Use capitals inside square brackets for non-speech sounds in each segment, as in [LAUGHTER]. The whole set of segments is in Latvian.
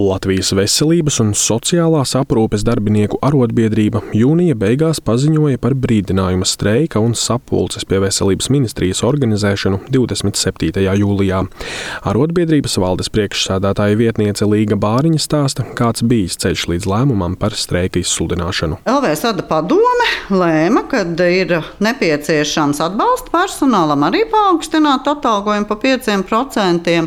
Latvijas Veselības un sociālās aprūpes darbinieku arotbiedrība jūnija beigās paziņoja par brīdinājuma streika un sapulces pie veselības ministrijas organizēšanu 27. jūlijā. Arotbiedrības valdes priekšsādātāja vietniece Līga Bāriņa stāsta, kāds bijis ceļš līdz lēmumam par streika izsludināšanu. LVSADA padome lēma, ka ir nepieciešams atbalsta personālam arī paaugstināt atalgojumu pa 5%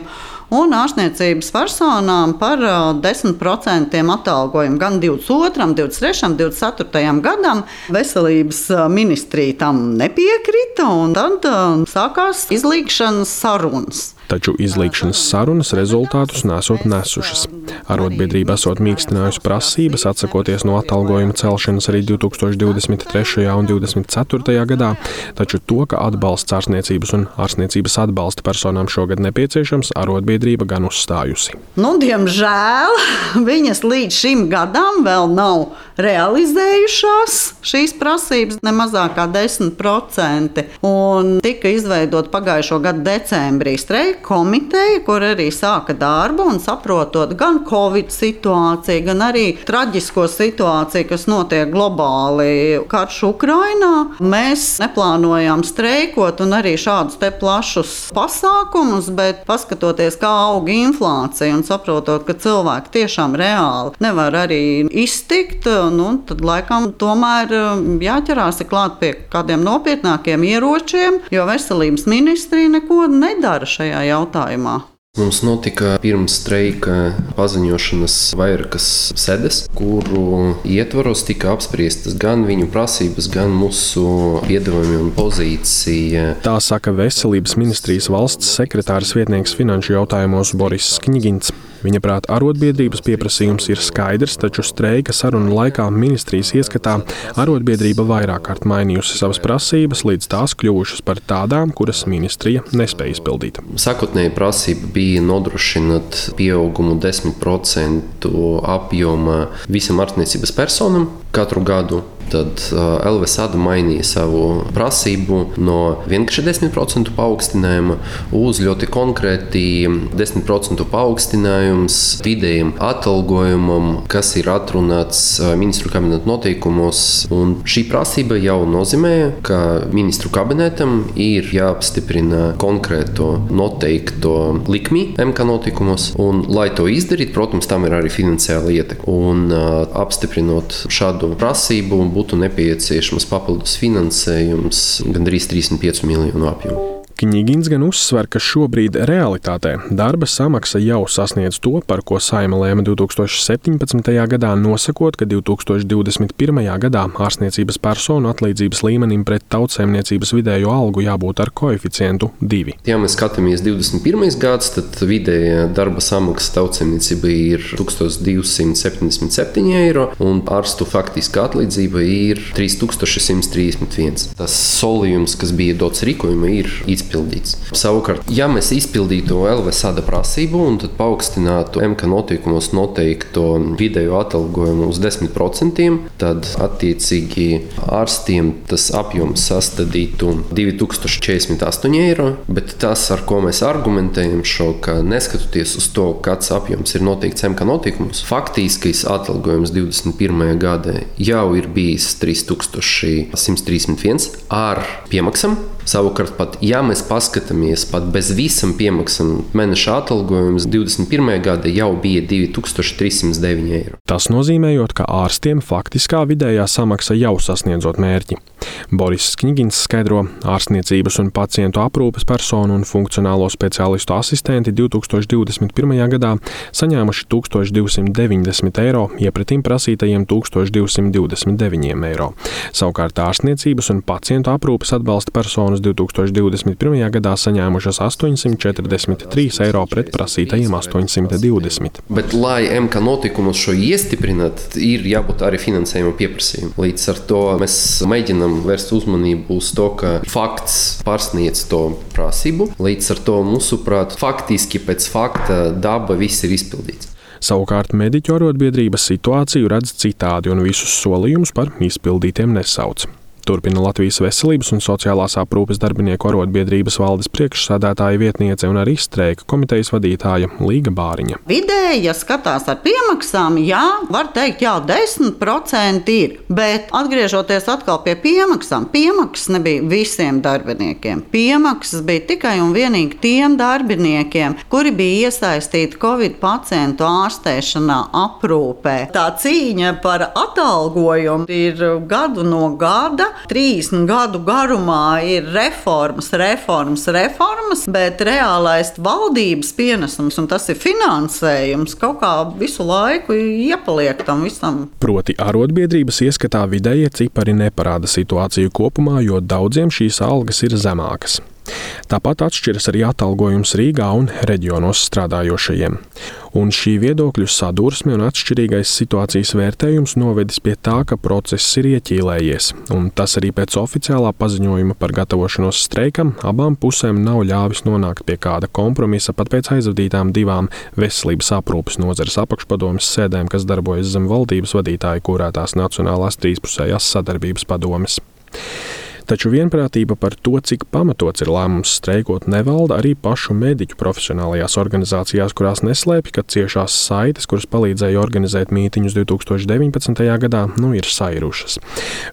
un ārstniecības personām par 10% atalgojumu gan 22, 23, 24 gadam. Veselības ministrija tam nepiekrita, un tad sākās izlīgšanas sarunas taču izlīgšanas sarunas rezultātus nesot nesušas. Arotbiedrība esot mīkstinājusi prasības, atsakoties no atalgojuma celšanas arī 2023. un 2024. gadā, taču to, ka atbalsts ārstniecības un ārstniecības atbalsta personām šogad nepieciešams, arotbiedrība gan uzstājusi. Nu, diemžēl [LAUGHS] viņas līdz šim gadam vēl nav realizējušās šīs prasības, ne mazāk kā 10%. Un tika izveidota pagājušo gadu decembrī streika komiteja, kur arī sāka darbu un saprotot gan Covid situāciju, gan arī traģisko situāciju, kas notiek globāli karš Ukrainā. Mēs neplānojām streikot un arī šādus te plašus pasākumus, bet paskatoties, kā aug inflācija un saprotot, ka cilvēki tiešām reāli nevar arī iztikt, nu, tad laikam tomēr um, jāķerās klāt pie kādiem nopietnākiem ieročiem, jo veselības ministrija neko nedara šajā jautājumā. Mums notika pirms streika paziņošanas vairākas sedes, kuru ietvaros tika apspriestas gan viņu prasības, gan mūsu piedāvājumi un pozīcija. Tā saka Veselības ministrijas valsts sekretārs vietnieks finanšu jautājumos Boris Knigins. Viņa prāt, arotbiedrības pieprasījums ir skaidrs, taču streika sarunu laikā ministrijas ieskatā arotbiedrība vairāk kārt mainījusi savas prasības, līdz tās kļuvušas par tādām, kuras ministrija nespēja izpildīt. Sākotnēji prasība bija nodrošināt pieaugumu 10% apjomā visam ārstniecības personam katru gadu. Tad uh, LVSADA mainīja savu prasību no vienkārši 10% paaugstinājuma uz ļoti konkrēti 10% paaugstinājums vidējiem atalgojumam, kas ir atrunāts ministru kabineta noteikumos. Un šī prasība jau nozīmē, ka ministru kabinetam ir jāapstiprina konkrēto noteikto likmi MK noteikumos. Un, lai to izdarītu, protams, tam ir arī finansiāla ietekme. Un uh, apstiprinot šādu prasību, būtu nepieciešams papildus finansējums gandrīz 35 miljonu apjomu. Kņigins gan uzsver, ka šobrīd realitātē darba samaksa jau sasniedz to, par ko saima lēma 2017. gadā, nosakot, ka 2021. gadā ārstniecības personu atlīdzības līmenim pret tautsēmniecības vidējo algu jābūt ar koeficientu 2. Ja mēs skatāmies 21. gads, tad vidējā darba samaksa tautsēmniecība ir 1277 eiro, un ārstu faktiskā atlīdzība ir 3131. Tas solījums, kas bija dots rīkojumā, ir izpildīts izpildīts. Savukārt, ja mēs izpildītu LVSADA prasību un tad paaugstinātu MK noteikumos noteikto vidējo atalgojumu uz 10%, tad attiecīgi ārstiem tas apjoms sastādītu 2048 eiro. Bet tas, ar ko mēs argumentējam šo, ka neskatoties uz to, kāds apjoms ir noteikts MK noteikumos, faktiskais atalgojums 21. gadā jau ir bijis 3131 ar piemaksām. Savukārt, pat ja mēs paskatāmies pat bez visam piemaksam, mēneša atalgojums 21. gada jau bija 2309 eiro. Tas nozīmē, ka ārstiem faktiskā vidējā samaksa jau sasniedzot mērķi. Boris Knigins skaidro, ārstniecības un pacientu aprūpes personu un funkcionālo speciālistu asistenti 2021. gadā saņēmuši 1290 eiro, iepratīm prasītajiem 1229 eiro. Savukārt ārstniecības un pacientu aprūpes atbalsta personas 2021. Gadā saņēmušas 843 eiro pret prasītajiem 820. Bet, lai MK notikumus šo iestiprinātu, ir jābūt arī finansējuma pieprasījumam. Līdz ar to mēs mēģinām vērst uzmanību uz to, ka fakts pārsniedz to prasību. Līdz ar to, mūsuprāt, faktiski pēc fakta daba viss ir izpildīts. Savukārt mediķu arotbiedrības situāciju redz citādi un visus solījumus par izpildītiem nesauc. Turpina Latvijas Veselības un sociālās aprūpes darbinieku arotbiedrības valdes priekšsādātāja vietniece un arī streika komitejas vadītāja Līga Bāriņa. Vidēji, ja skatās ar piemaksām, jā, var teikt, jā, 10% ir. Bet atgriežoties atkal pie piemaksām, piemaksas nebija visiem darbiniekiem. Piemaksas bija tikai un vienīgi tiem darbiniekiem, kuri bija iesaistīti Covid pacientu ārstēšanā, aprūpē. Tā cīņa par atalgojumu ir gadu no gada. 30 gadu garumā ir reformas, reformas, reformas, bet reālais valdības pienesums un tas ir finansējums kaut kā visu laiku iepaliek tam visam. Proti, arotbiedrības ieskatā vidējie cipari neparāda situāciju kopumā, jo daudziem šīs algas ir zemākas. Tāpat atšķiras arī atalgojums Rīgā un reģionos strādājošajiem. Un šī viedokļu sadursme un atšķirīgais situācijas vērtējums novedis pie tā, ka process ir ieķīlējies, un tas arī pēc oficiālā paziņojuma par gatavošanos streikam abām pusēm nav ļāvis nonākt pie kāda kompromisa pat pēc aizvadītām divām veselības aprūpes nozares apakšpadomes sēdēm, kas darbojas zem valdības vadītāja kurētās Nacionālās trīspusējās sadarbības padomes. Taču vienprātība par to, cik pamatots ir lēmums streikot, nevalda arī pašu mediķu profesionālajās organizācijās, kurās neslēpj, ka ciešās saites, kuras palīdzēja organizēt mītīņus 2019. gadā, nu ir sairušas.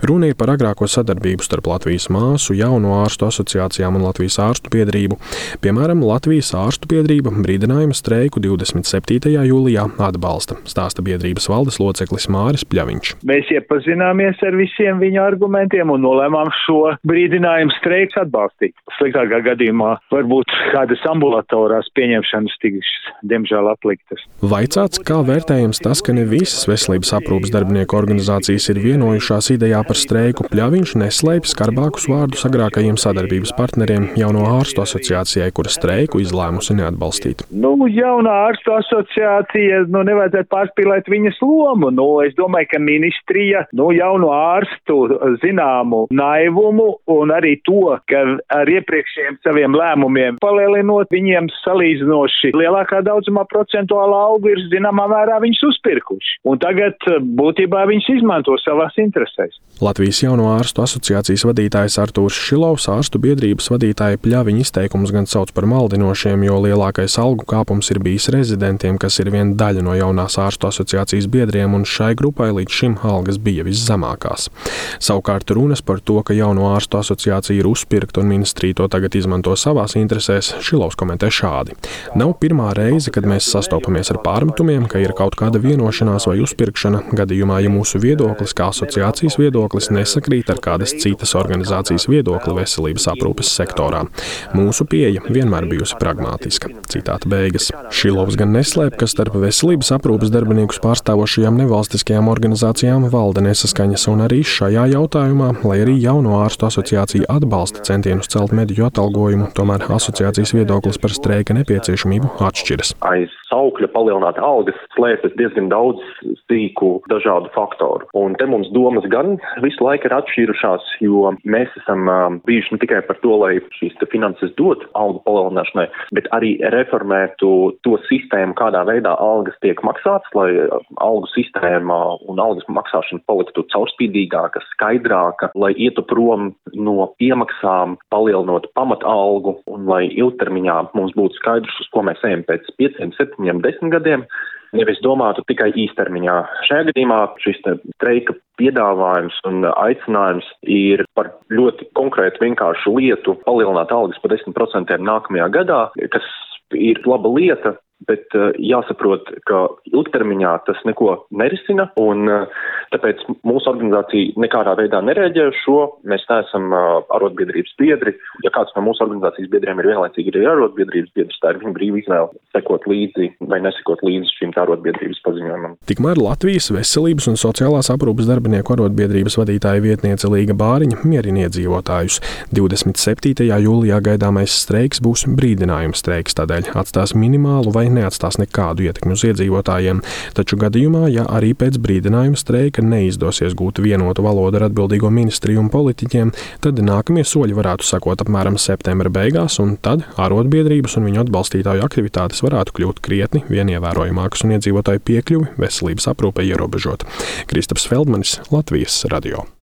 Runa ir par agrāko sadarbību starp Latvijas māsu, jauno ārstu asociācijām un Latvijas ārstu biedrību. Piemēram, Latvijas ārstu biedrība brīdinājuma streiku 27. jūlijā atbalsta, stāsta biedrības valdes loceklis Māris Pļaviņš. Mēs iepazināmies ar visiem viņa argumentiem un nolēmām šo šo brīdinājumu streiks atbalstīt. Sliktākā gadījumā varbūt kādas ambulatorās pieņemšanas tiks, diemžēl, atliktas. Vaicāts, kā vērtējams tas, ka ne visas veselības aprūpas darbinieku organizācijas ir vienojušās idejā par streiku, pļaviņš neslēpj skarbākus vārdus agrākajiem sadarbības partneriem jauno ārstu asociācijai, kura streiku izlēmusi neatbalstīt. Nu, jaunā ārstu asociācija, nu, nevajadzētu pārspīlēt viņas lomu. Nu, es domāju, ka ministrija, nu, jauno ārstu zināmu naivumu lēmumu un arī to, ka ar iepriekšējiem saviem lēmumiem palielinot viņiem salīdzinoši lielākā daudzumā procentuāla algu ir zināmā mērā viņus uzpirkuši. Un tagad eh, būtībā viņus izmanto savās interesēs. Latvijas jauno ārstu asociācijas vadītājs Artūrs Šilovs ārstu biedrības vadītāja pļaviņa izteikumus gan sauc par maldinošiem, jo lielākais algu kāpums ir bijis rezidentiem, kas ir viena daļa no jaunās ārstu asociācijas biedriem, un šai grupai līdz šim algas bija viszemākās. Savukārt runas par to, ka jauno Jauno ārstu asociācija ir uzpirkta un ministrija to tagad izmanto savās interesēs, Šilovs komentē šādi. Nav pirmā reize, kad mēs sastopamies ar pārmetumiem, ka ir kaut kāda vienošanās vai uzpirkšana gadījumā, ja mūsu viedoklis, kā asociācijas viedoklis, nesakrīt ar kādas citas organizācijas viedokli veselības aprūpes sektorā. Mūsu pieeja vienmēr bijusi pragmātiska. Citāta beigas. Šilovs gan neslēp, ka starp veselības aprūpes darbiniekus pārstāvošajām nevalstiskajām organizācijām valda nesaskaņas, un arī šajā jautājumā, lai arī jauno ārstu ārstu asociācija atbalsta centienus celt mediķu atalgojumu, tomēr asociācijas viedoklis par streika nepieciešamību atšķiras. Aiz saukļa palielināt algas slēpjas diezgan daudz sīku dažādu faktoru. Un te mums domas gan visu laiku ir atšķīrušās, jo mēs esam bijuši ne tikai par to, lai šīs finanses dot algu palielināšanai, bet arī reformētu to sistēmu, kādā veidā algas tiek maksātas, lai algu sistēma un algas maksāšana paliktu caurspīdīgāka, skaidrāka, lai ietu prom no piemaksām, palielinot pamatalgu un lai ilgtermiņā mums būtu skaidrs, uz ko mēs ejam pēc pieciem, septiņiem, desmit gadiem. Nevis domātu tikai īstermiņā. Šajā gadījumā šis streika piedāvājums un aicinājums ir par ļoti konkrētu vienkāršu lietu palielināt algas par 10% nākamajā gadā, kas ir laba lieta, bet uh, jāsaprot, ka ilgtermiņā tas neko nerisina, un uh, tāpēc mūsu organizācija nekādā veidā nereaģē uz šo. Mēs neesam uh, arotbiedrības biedri. Ja kāds no mūsu organizācijas biedriem ir vienlaicīgi arī arotbiedrības biedrs, tā ir viņa brīva izvēle sekot līdzi vai nesekot līdzi šim arotbiedrības paziņojumam. Tikmēr Latvijas veselības un sociālās aprūpas darbinieku arotbiedrības vadītāja vietniece Līga Bāriņa mierina iedzīvotājus. 27. jūlijā gaidāmais streiks būs brīdinājums streiks, tādēļ atstās minimālu vai neatstās nekādu ietekmi uz iedzīvotājiem. Taču gadījumā, ja arī pēc brīdinājuma streika neizdosies gūt vienotu valodu ar atbildīgo ministriju un politiķiem, tad nākamie soļi varētu sakot apmēram septembra beigās, un tad arotbiedrības un viņu atbalstītāju aktivitātes varētu kļūt krietni vien ievērojamākas un iedzīvotāju piekļuvi veselības aprūpei ierobežot. Kristaps Feldmanis, Latvijas radio.